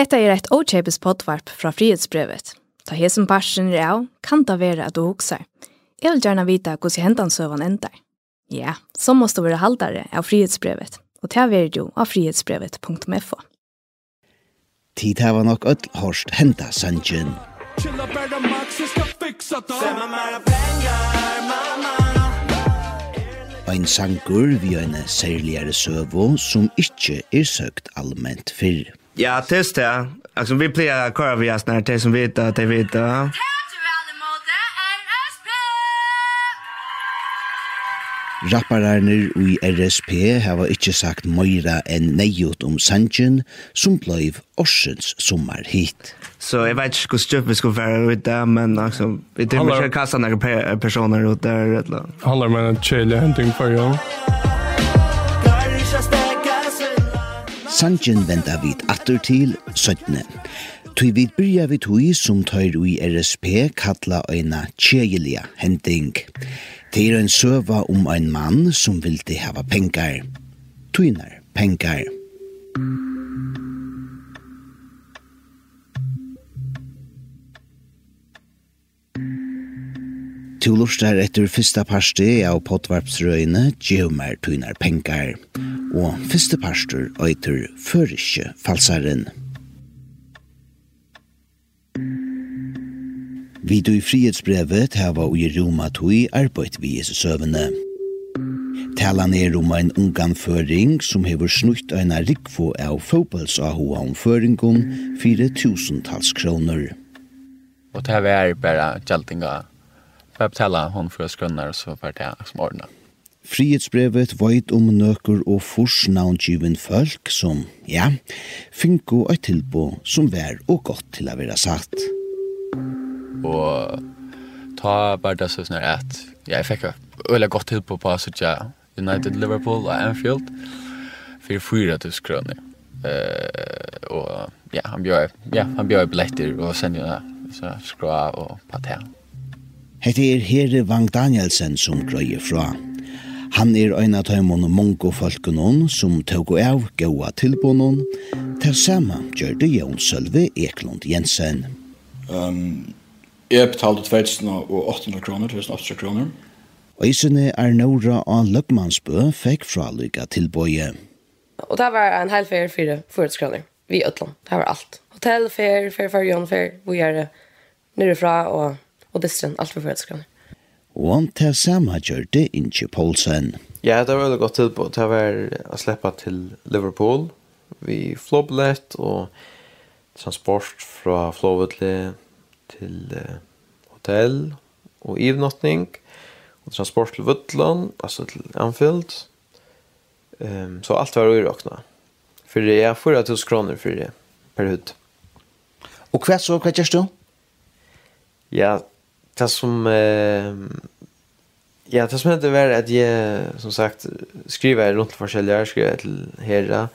Hetta er eit ochepes potvarp fra frihetsbrevet. Ta hesen parsen er av, kan ta vera at du huksar. Jeg vil gjerne vita hos i søvan endar. Ja, så måste du være haldare av frihetsbrevet, og ta vera jo av frihetsbrevet.fo. Tid hava nok öll hårst henda sanjen. Chilla bära max, jag ska fixa det. Ein sangur vi ein særligere søvo som ikkje er søkt allment fyrr. Ja, test det. Alltså vi plejer att köra via vi här det som vet att det vet. Ja. Rappararnir i RSP hava ikkje sagt meira enn neiot om Sanchen, som blei orsens sommar hit. Så jeg vet ikke hvor stjøp vi skulle være ut der, men altså, vi tror trimmer ikke kassa nere personer ut der. Handler med en kjellig henting for jo. Ja. Sanjen venda vid atter til 17. Tui vid byrja vid hui som tøyr ui RSP kalla eina tjejelia hending. Det er en søva om ein mann som vildi hava pengar. Tuinar pengar. Tu lustar etter fyrsta parsti av potvarpsrøyne, Geomar tuinar pengar. Tuinar pengar og første pastor øyter føriske falsaren. Vi du i frihetsbrevet hava og i Roma tui arbeid vi i søvende. Talan er om ein ungan føring som hever snutt eina rikvo av fotbollsahua om føringon fire tusentals kroner. Og det her er bare gjeldinga. Bare betala hon for skrønner og så var det som ordnet. Frihetsbrevet veit om nøkker og forsnavngivin folk som, ja, finko eit tilbo som vær og godt til å være satt. Og ta bare det sånn at jeg fikk øyla godt tilbo på Asutja United Liverpool og Anfield for 4000 kroner. Uh, og ja, han bjør, ja, han bjør billetter og sender så skra og patel. Hette er Herre Vang Danielsen som grøyer fra. Han er ein av tøymon mongo folkunon som tåg og av gåa tilbånon. Til sama gjør det Jon Sølve Eklund Jensen. Um, jeg betalte 2800 kroner, 2800 kroner. Øysene er Nora av Løgmansbø fikk fra lykka tilbøye. Og det var en hel fer fire forhetskraner, vi i Øtland. Det var alt. Hotell, fer, fer, fer, jon, fer, vi er nere og, og distren, alt for forhetskraner. Og han til samme det Inge Poulsen. Ja, det var veldig godt tilbud. Det var å slippe til Liverpool. Vi flåblett og transport fra flåvetlig til hotell og ivnottning. Og transport til Vøtland, altså til Anfield. Um, så alt var uirakna. For det er 4000 kroner for det per hud. Og hva så, hva gjør du? Ja, det som eh, ja, det som hände var att jag som sagt skriver runt forskjelliga, skriver till Hera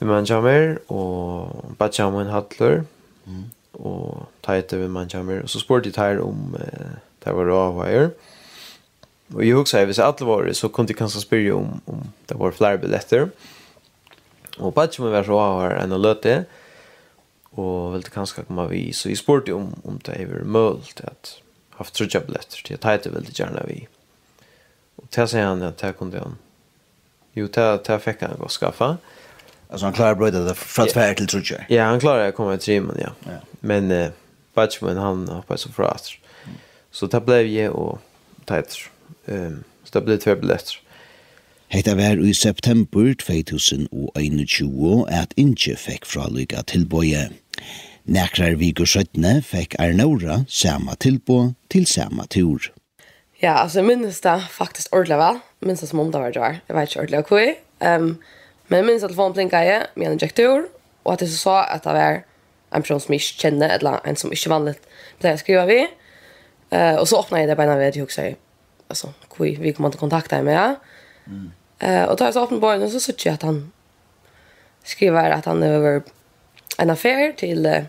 Jammer og Batjamin Hattler mm. og man jammer og så spurte jeg Tair om eh, det var avveier og jeg husker hvis jeg alle var så kunne jeg kanskje spørre om, om det var flere billetter og Batjamin var så avveier enn å løte det og ville kanskje komme vi, så jeg spurte om, om det er mulig at haft trutja billetter til at Heite veldig gjerne vi. Og til sier han at det kunne han. Jo, det fikk han gå skaffa. Alltså han klarar brödet där från tvär till trutja? Ja, han klarer å komme i trimen, ja. ja. Men eh, Batchman, han hoppet så fra at. Så det blev jeg och Heite. Um, så det blev tvär billetter. Hetta var i september 2021 at Inge fekk fralykka tilbøye. Nekrar vikur 17 fikk Arnora sama tilbå til sama tur. Ja, altså jeg minnes det faktisk ordentlig vel. Minnes det som om det var det var. Jeg vet ikke ordentlig hva. Um, men jeg minnes at telefonen plinket jeg med en injektor, og at jeg så så at det var en person som jeg ikke kjenner, eller en som ikke vanlig pleier å skrive vi. Uh, og så åpnet jeg det beina ved, jeg husker altså, hva vi kommer til å kontakte med Ja. Mm. Uh, og da jeg så åpnet på øynene, så sier jeg at han skriver at han er over en affär till uh,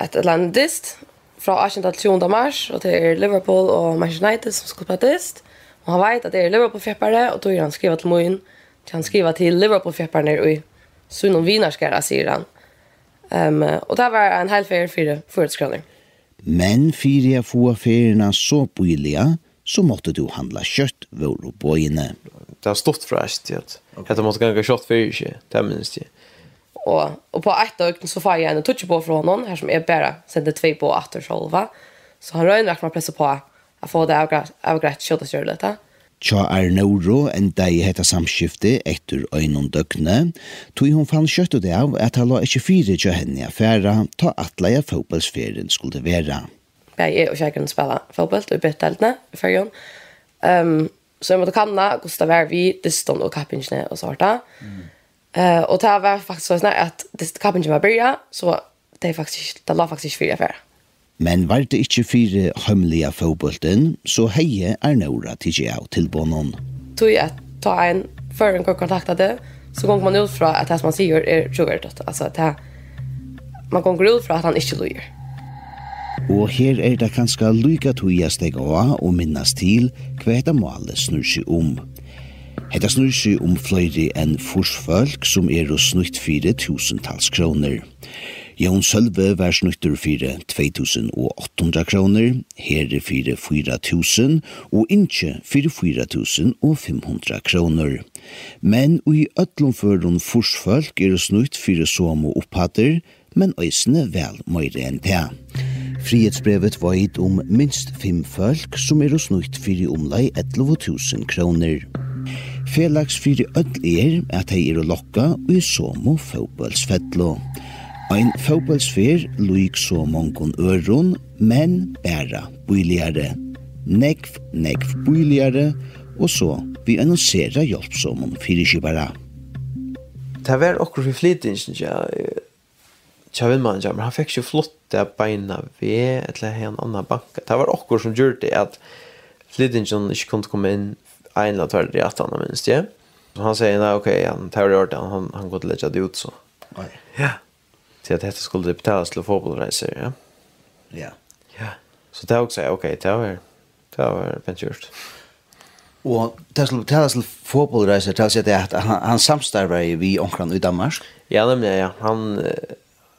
ett landist från 18 till 20 mars och till Liverpool och Manchester United som ska spela dist. Och han vet att det är Liverpool fjäppare och då är han skriva till Moin. Han skriva till Liverpool fjäppare i Sunon Vinarskara säger han. Um, och det var en hel färd för förutskroner. Men för jag får affärerna så billiga så måtte du handla kött vår och bojene. Det har stått fräscht att detta måste ganga kött för ikke, det minns jag. Og, og på ett ögon så får jeg en touch på fra honom her som är bare sände två på åter själva. Så han røyner akkurat pressa på å få det avgrätt avgrätt og sig litt. Tja er Noro enda i heta samskifte etter øynum døgne, tog hun fann kjøttet det av at han la ikke fire tja henne affæra, ta atleie fotballsferien skulle være. Jeg er og kjekkeren spela fotball i bytteltene i fyrjon. Um, så jeg måtte kanna hvordan det var vi, distan og kappingsene og sånt. Mm. Eh och det var faktiskt så snart att det kapen ju var börja så det faktiskt det la faktiskt för affär. Men var det inte för hemliga fotbollen så heje är några till jag till bonon. Tog jag ta en för en kontaktade så går man ut från att det som man säger är trovärdigt alltså att det man går ut från att han inte lyger. Og her er det kanskje lykka tog jeg steg av og minnes til hva dette målet snur seg om. Hetta snur seg om fløyri enn forsfolk som er og snutt fire tusentals kroner. Jón Sølve var snuttur fire 2800 kroner, herre fire 4000 og inche fire 4500 kroner. Men i øtlom føren forsfolk er snutt fire som og opphatter, men øysene vel møyre enn det. Frihetsbrevet veit om minst fem folk som er snutt fire omlai 11 000 kroner. Felags fyrir öll er at hei er lokka og i somo. Ein fókbølsfer luik så mongon øron, men bæra bøyligare. Nekv, nekv bøyligare, og så vi annonsera hjelpsomon fyrirskipara. Det var okkur fyrir flytingen, ja, Chavinman jamar han fekk jo flotte beina ved eller en annan banka. Det var okkur som gjorde det at Flidingen ikke kunne komme inn en av tvärde att han minst, ja. Så han sier, nei, ok, han tar det han han går til å lägga det ut så. Nej. Ja. Så att det skulle det betalas till fotbollsresor, ja. Ja. Ja. Så det också okej, okay, det var det var pensionerst. Og det som tales til fotballreiser, det er at han, han samstarver i vi omkring i Danmark? Ja, nemlig, ja. Han,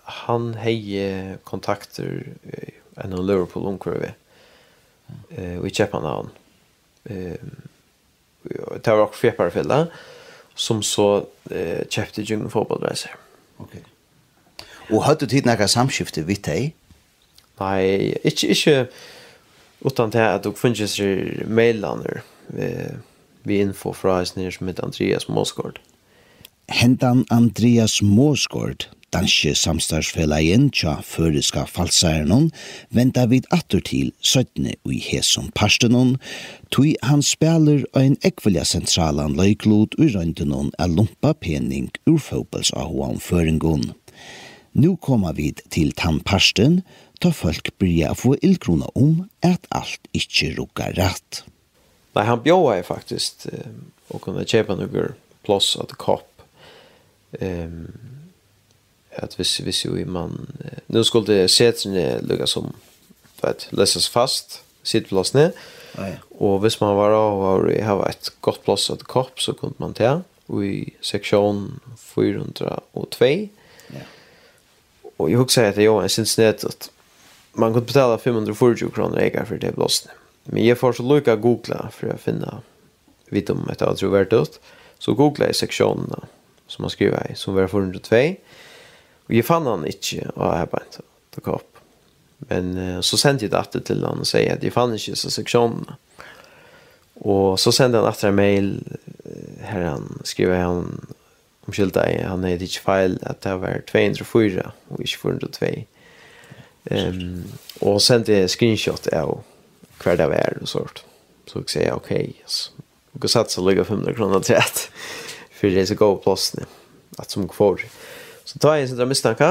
han heier kontakter i en av Liverpool omkring vi, Uh, vi og i han. Uh, det var också fjärparfälla som så eh, köpte Jungle fotbollsresor. Okej. Okay. Och hade du tid några samskifte vid dig? Nei, ikke, ikke utan til at du finnes i mailander eh, vi info fra hans nere som heter Andreas Måsgård. Hentan Andreas Måsgård, danske samstagsfelagen tja føreska falsærenon venta vid atter til søttene ui hesum parstenon, tui han spelar ein ekvelja sentralan løyklod ui røyndenon a lumpa pening ur fotbolls ahoan føringon. Nu koma vid til tannparsten, ta folk byrja få illkrona om at alt ikkje rukkar rett. Nei, han bjóa er faktisk, og kunne kjepa noen plås at kopp, um, att hvis hvis jo man nu skulle setene lugga som för att fast sitt plass ned ah, Ja. Och hvis man var av og ha ett gott plats att kopp så kunne man ta i sektion 402. Ja. Och jag huxar att jag sin net at man kunne betala 540 kroner ägare för det blåsne. Men jeg får så lycka googla för att finna vidt om ett avtrovärdigt. Så googla i sektionerna som man skriver i som var 402. Og jeg fann han ikke å arbeide til kopp. Men uh, så sendte jeg det til han og sier at jeg fann ikke så seksjonene. Og så sendte han etter en mail her han skriver han om skylda jeg, han er ikke feil at det var 204 og ikke 402. Um, og sendte jeg screenshot av hver det var og sånt. Så jeg sier ok, yes. Og så satt så lykket 500 kroner til at for det er så god plassene at som kvar. Mm Så tar jeg en sånn mistanke.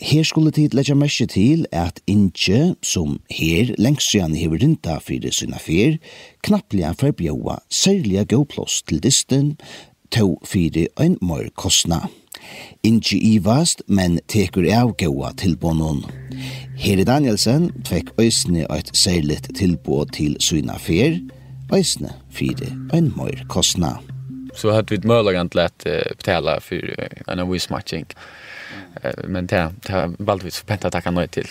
Her skulle tid leggja merke til at Inge, som her lengst siden hever rinta fyrir sina fyr, knapplega forbjøa særliga gåplås til disten, to fyrir ein mør kostna. Inge ivast, men tekur av gåa tilbånden. Heri Danielsen tvekk øysne eit særligt tilbå til sina fyr, øysne fyrir ein mør kostna så hade vi ett möjligen uh, betala för en viss matching. Men det har valde vi så pent att tacka til. till.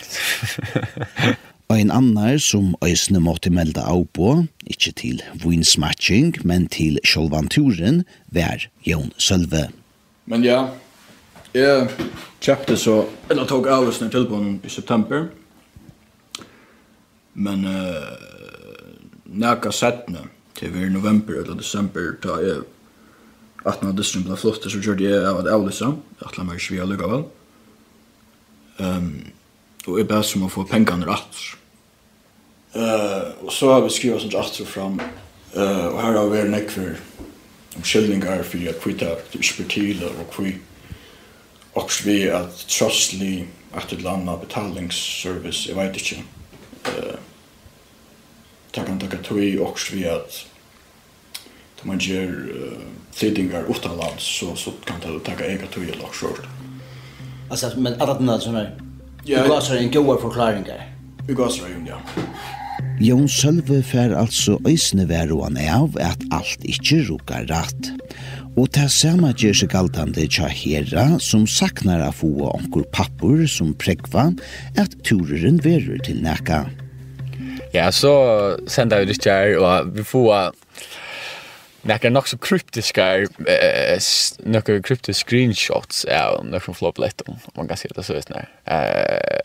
en annar som øysene måtte melda av på, ikkje til vinsmatching, men til sjolvanturen, vær Jon Sølve. Men ja, jeg kjøpte så, eller tok avløsene til på i september, men uh, nækka settene til vi i november eller december, da jeg at når dystrum ble flott så gjorde jeg av at avlysa. meg ikke mig svia lugga väl. Um, og jeg bad som å få pengene rett. Uh, og så har vi skrivit sånt rätt fram. Uh, og her har vi vært nekk for om skildningar för at kvita expertila och kvi. og vi også att trostlig att ett land av betalingsservice, jeg vet ikke, Uh, Tack kan tacka tog også också vi att man gjør uh, tidningar utanlands så, så kan det tacka ega tog och short. Alltså, men alla de där som är ja, gasar en goa förklaringar? Vi går så ja. Jón Sølve fer altså øysene veruan av at alt ikkje rukar rætt. Og ta sama gjør seg galtande tja herra som saknar av få onkur pappur som prekva at tureren verur til neka. Ja, så senda vi det kjær, og vi får Nekka nok så kryptiska eh nokka kryptiska screenshots av nokka från om man kan se det så visst när. Eh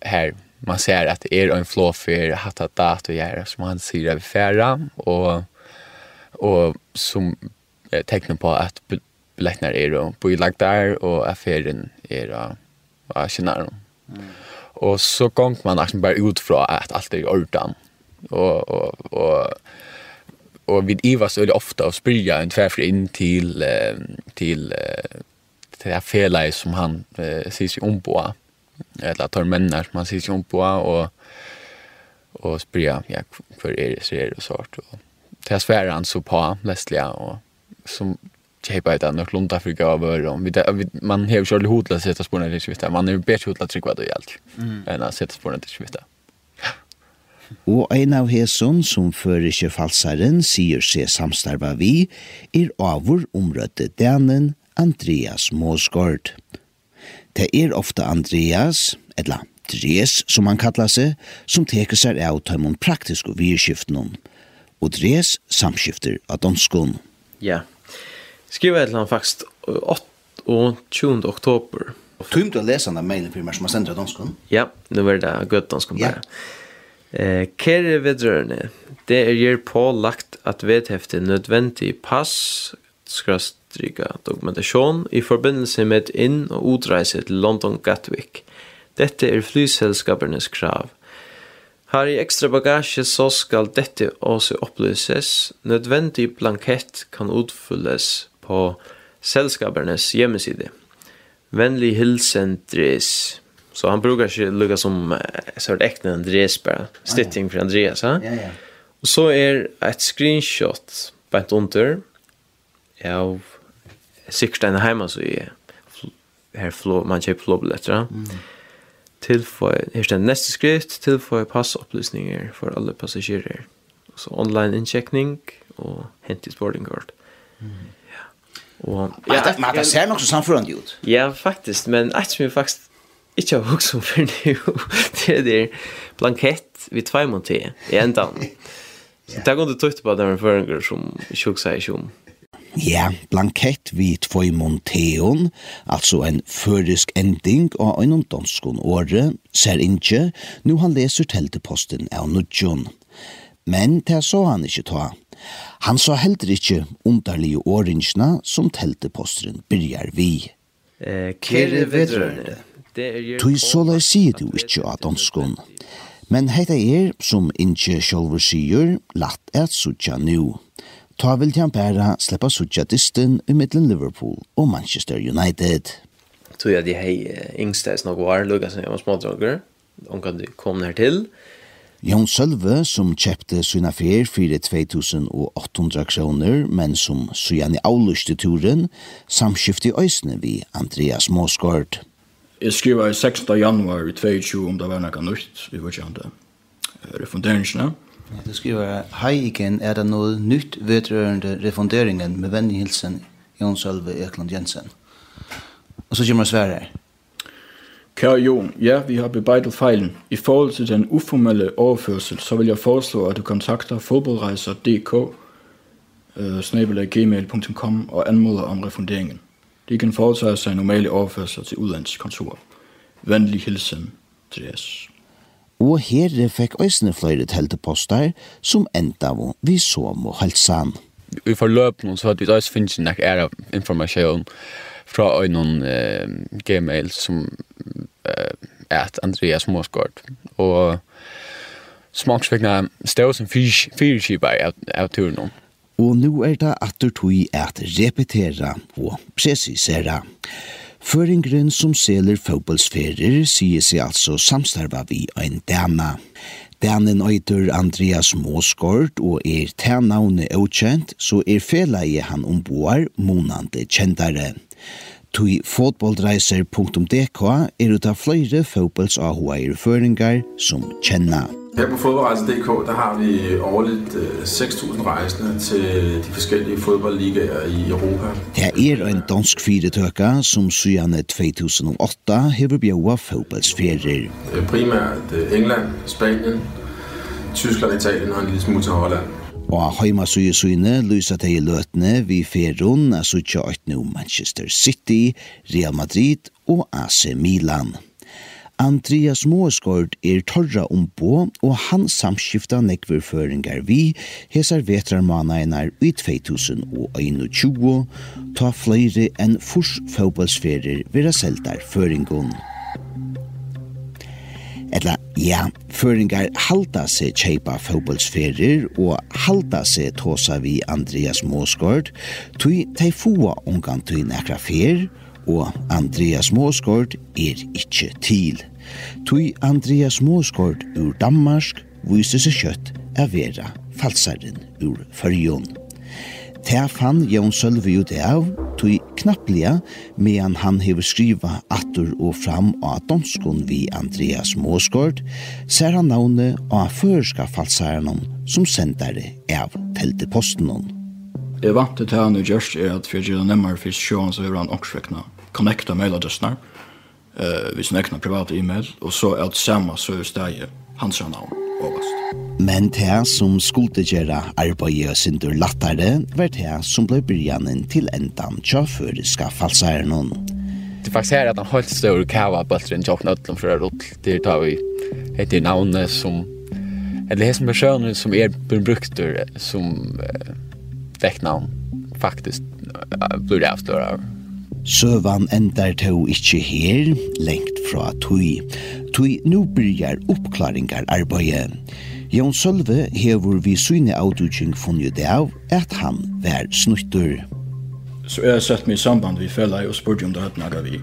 här man ser att det är en flow för att ha dat och göra som han ser över färra och och som eh, tecken på att biljetterna är er på lag där och affären är då av scenario. Och så kom man liksom bara ut från att allt är i ordan. Och och och och vid Ivas så är det ofta att spyrja en tvärfri in till till till det här som han eh, säger sig om på eller tar människor som han säger sig om på och och spyrja ja för er det så är det svårt och det här svär han så på lästliga och som tjejpa ett annat lunta för gav om man har ju kört hotla sätta spåren till svita man är bättre hotla tryckvad och mm. än att sätta spåren till svita Og ein av hesson som fører falsaren sier seg samstarva vi, er avur omrødde danen Andreas Måsgård. Det er ofta Andreas, eller Dres som han kallar seg, som teker seg av tøymon praktisk og virkskiftnum. Og Dres samskifter av donskon. Ja, skriva etla han faktisk 8 og 20. oktober. Tumt å lesa den mailen for meg som har sendt av? Ja, nu var det gøtt donskon bare. Ja. Eh, kære vedrørende, det er gjør pålagt at vedhefte nødvendig pass, skrastrika dokumentasjon, i forbindelse med inn- og utreise til London Gatwick. Dette er flyselskapernes krav. Har i ekstra bagasje så skal dette også opplyses. Nødvendig blankett kan utfylles på selskapernes hjemmeside. Vennlig hilsen Dres. Så han brukar ju lugga som så ett äkta Andreas bara. Stitting för Andreas, ha? Ja, ja. Och så är ett screenshot på ett under. Ja, sikkert en heima så är här flow man köper flowbiljetter. Mm. Tillför här står nästa skrift tillför passupplysningar för alla passagerare. Så online incheckning och hentis boarding card. Mm. Ja. Och ja, men det ser nog så samförande ut. Ja, faktiskt, men att smy faktiskt ikke har hukst om for nu. det er der blankett vi tvei mot det i enda. Så det er du tøyt på den føringer som tjukk seg ikke om. Ja, blankett vi tvei monteon, altså en førisk ending av en danskon åre, ser ikke, nu han leser telteposten av nudjon. Men det så han ikke ta. Han sa heller ikke underlige åringene som telteposteren byrjar vi. Eh, kere vedrørende. Tui sola sier du ikkje av danskon. Men heita er, som ikkje sjolver sier, latt et sutja nu. Ta vil han bæra sleppa sutja distin i middelen Liverpool og Manchester United. Tui at jeg hei yngsteis nok var, lukka som jeg var smådrager, om kan du kom nær til. Jon Sølve, som kjøpte sina fer for 2800 kroner, men som sujan i avluste turen, samskifte i øysene vi Andreas Måsgaard. Jeg skriver i 16. januar i 22 om det var noe nytt, vi vet ikke om det. Refunderingsene. Ja, du skriver, Hei igjen, er det noe nytt vedrørende refunderingen med vennlig hilsen Jon Sølve Eklund Jensen? Og så kommer svære her. Kære Jon, ja, vi har bebeidet fejlen. I forhold til den uformelle overførsel, så vil jeg foreslå, at du kontakter fodboldrejser.dk, uh, snabelaggmail.com og anmoder om refunderingen. De kan foretage sig normale overførsler til udlandskontor. Vennlig hilsen, Dres. Og her fikk øysene flere telteposter som enda vi så må halsan. Vi får løp noen så at vi også finnes en er informasjon fra noen eh, gmail som eh, at Andreas Måsgård. Og smaksvekna stå som fyrkibar av, av turen og nu er det atter tog at repetera og presisera. Føringren som seler fotbollsferer sier seg altså samstarva vi ein dana. Danen øyter Andreas Måsgård og er tænavne avkjent, så er fela i han omboar monande kjentare. Tui fotbollreiser.dk er ut av flere fotbolls AHA-erføringer som kjenna. Her på fodbollrejser.dk der har vi årligt 6.000 rejsende til de forskellige fodboldligaer i Europa. Det er en dansk fyretøka som syane 2008 hever bjøa fotballsferier. Primært England, Spanien, Tyskland, Italien og en lille smule til Holland. Og heima suje sujene lysa teg i løtene vi ferun a sutja øytne om Manchester City, Real Madrid og AC Milan. Andreas Måsgård er torra ombå, og han samskifta nekverføringar vi hesar vetrarmanainar i 2021, ta flere enn furs fotballsferer vera seldar føringon. Etla, ja, føringar halda seg kjeipa fotbollsferir og halda seg tåsa vi Andreas Måsgård, tui tei fua ongan tui nekra fer, og Andreas Måsgård er ikkje til. Tui Andreas Måsgård ur Danmark viste seg kjøtt er vera falsaren ur Førjon. Ter fann Jón Sølvi ut av, tui knapplega, medan han hever skriva attur og fram av donskon vi Andreas Måsgård, ser han navnet av førska falsaren som sendare av telteposten. Jeg vant til han i gjørst er at fyrir å nemmere for så vil han oksvekna rekna connecta mailadressene, uh, vi han ekna private e-mail, og så er det samme så er det hans navn overst. Men det som skulle gjøre arbeidet sindur lattare, var det som ble byrjanen til endan tjafuriska falsaren. Det er faktisk her at han holdt større kava bøtteren tjafn ødlom fra rull, det er tar vi etter navnet som, eller det som er sjøen som er brukter som eh, dekknavn, faktisk blir det avstørre av. Søvan endar to ikkje her, lengt fra tui. Tui nu byrjar oppklaringar arbeidet. Jón Sølve hevur vi syne avdutjeng funnet det av at han vær snuttur. Så jeg har sett meg i samband vi fella og spurte om det hadde naga vi.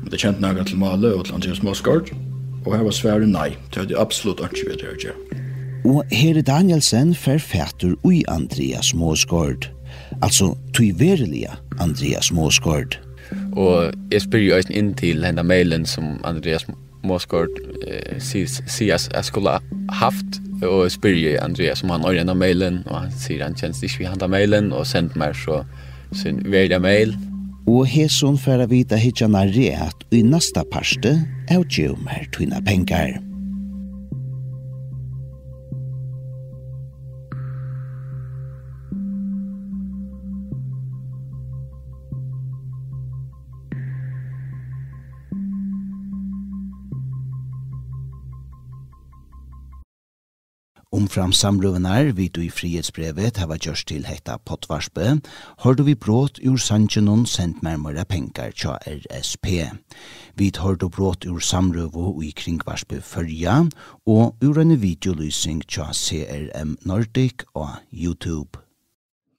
Om det kjent naga til Male og til Andreas Moskard, og her var svære nei, det hadde absolutt ikke vi det ikke. Og her er Danielsen ferfætur ui Andreas Moskard, altså tui verilige Andreas Moskard. Og jeg spyr jo inn til henne mailen som Andreas Moskard Mosgård eh, sies, as jeg skulle haft og spyrje Andreas om han har en mailen og han sier han kjennes ikke vi handa mailen og sendt meg så sin velja mail Og hesson færa vita hitjana at i nasta parste er jo mer tuna pengar. Omfram samrøvenar vi du i frihetsbrevet hava gjørst til hetta pottvarspe, har du vi brått ur sanjenon sendt nærmere penkar tja RSP. Vi har du brått ur samrøvo i kringvarspe fyrja, og ur en videolysing tja CRM Nordic og YouTube.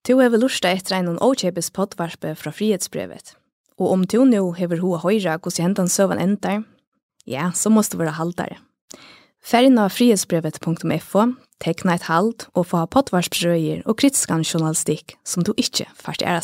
Tu hever lusta etter en åkjepes pottvarspe fra frihetsbrevet. Og om tu nu hever hoa høyra hos hentan søvan endar, ja, så måste du være haldare. Färgen frihetsbrevet.fo, teckna ett halt och få ha pottvarspröjer och kritiskan journalistik som du inte fast är